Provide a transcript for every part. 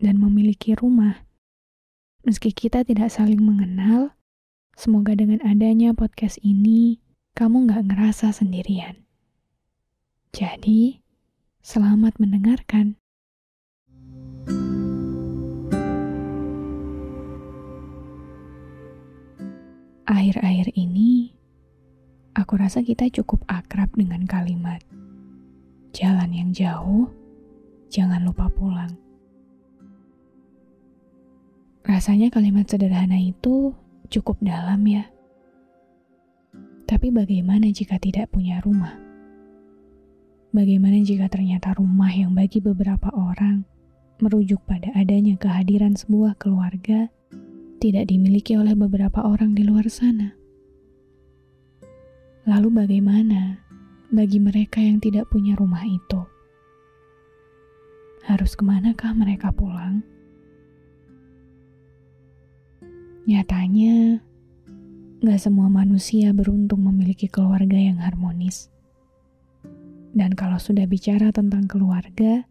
dan memiliki rumah. Meski kita tidak saling mengenal, semoga dengan adanya podcast ini, kamu gak ngerasa sendirian. Jadi, selamat mendengarkan. Akhir-akhir ini, aku rasa kita cukup akrab dengan kalimat "jalan yang jauh, jangan lupa pulang". Rasanya kalimat sederhana itu cukup dalam ya. Tapi bagaimana jika tidak punya rumah? Bagaimana jika ternyata rumah yang bagi beberapa orang merujuk pada adanya kehadiran sebuah keluarga tidak dimiliki oleh beberapa orang di luar sana? Lalu bagaimana bagi mereka yang tidak punya rumah itu? Harus ke manakah mereka pulang? Nyatanya, gak semua manusia beruntung memiliki keluarga yang harmonis. Dan kalau sudah bicara tentang keluarga,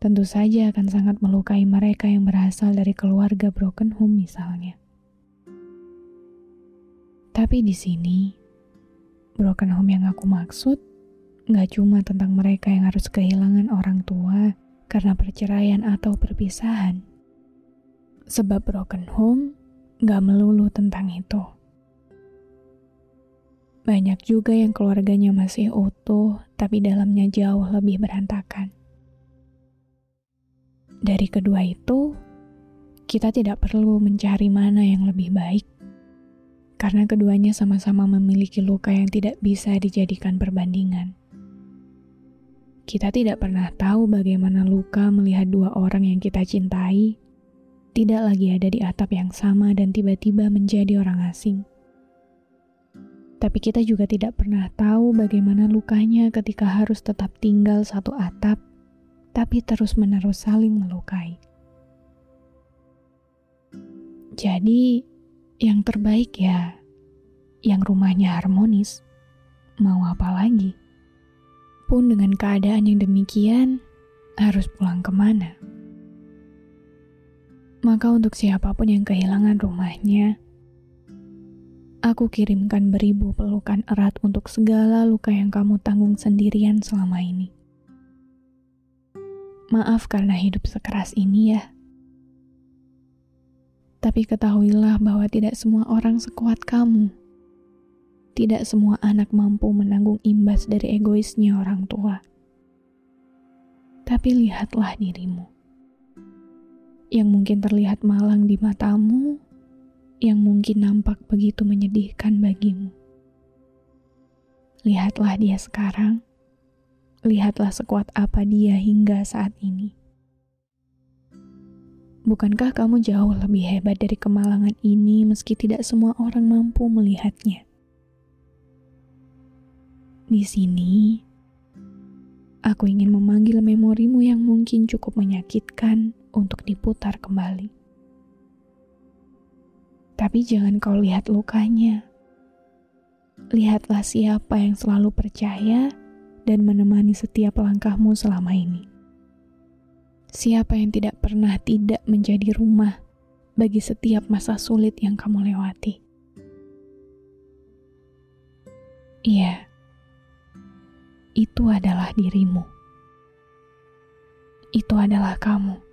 tentu saja akan sangat melukai mereka yang berasal dari keluarga broken home misalnya. Tapi di sini, broken home yang aku maksud gak cuma tentang mereka yang harus kehilangan orang tua karena perceraian atau perpisahan Sebab broken home gak melulu tentang itu. Banyak juga yang keluarganya masih utuh, tapi dalamnya jauh lebih berantakan. Dari kedua itu, kita tidak perlu mencari mana yang lebih baik, karena keduanya sama-sama memiliki luka yang tidak bisa dijadikan perbandingan. Kita tidak pernah tahu bagaimana luka melihat dua orang yang kita cintai tidak lagi ada di atap yang sama dan tiba-tiba menjadi orang asing. Tapi kita juga tidak pernah tahu bagaimana lukanya ketika harus tetap tinggal satu atap, tapi terus-menerus saling melukai. Jadi, yang terbaik ya, yang rumahnya harmonis, mau apa lagi? Pun dengan keadaan yang demikian, harus pulang ke mana? Maka untuk siapa pun yang kehilangan rumahnya, aku kirimkan beribu pelukan erat untuk segala luka yang kamu tanggung sendirian selama ini. Maaf karena hidup sekeras ini ya. Tapi ketahuilah bahwa tidak semua orang sekuat kamu. Tidak semua anak mampu menanggung imbas dari egoisnya orang tua. Tapi lihatlah dirimu yang mungkin terlihat malang di matamu, yang mungkin nampak begitu menyedihkan bagimu. Lihatlah dia sekarang, lihatlah sekuat apa dia hingga saat ini. Bukankah kamu jauh lebih hebat dari kemalangan ini meski tidak semua orang mampu melihatnya? Di sini, aku ingin memanggil memorimu yang mungkin cukup menyakitkan untuk diputar kembali. Tapi jangan kau lihat lukanya. Lihatlah siapa yang selalu percaya dan menemani setiap langkahmu selama ini. Siapa yang tidak pernah tidak menjadi rumah bagi setiap masa sulit yang kamu lewati. Iya, itu adalah dirimu. Itu adalah kamu.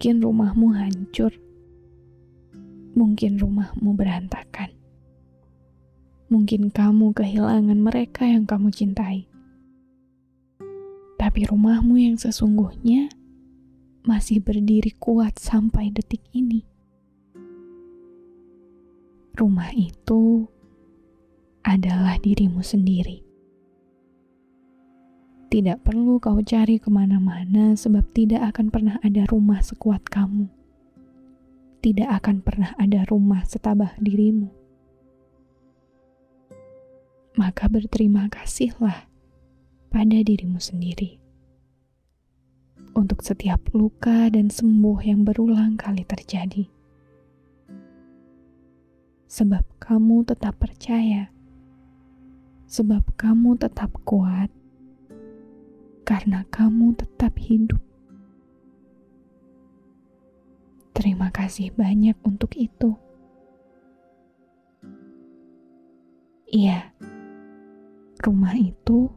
Mungkin rumahmu hancur. Mungkin rumahmu berantakan. Mungkin kamu kehilangan mereka yang kamu cintai. Tapi rumahmu yang sesungguhnya masih berdiri kuat sampai detik ini. Rumah itu adalah dirimu sendiri. Tidak perlu kau cari ke mana-mana, sebab tidak akan pernah ada rumah sekuat kamu. Tidak akan pernah ada rumah setabah dirimu. Maka berterima kasihlah pada dirimu sendiri untuk setiap luka dan sembuh yang berulang kali terjadi. Sebab kamu tetap percaya, sebab kamu tetap kuat, karena kamu tetap hidup. Terima kasih banyak untuk itu. Iya, rumah itu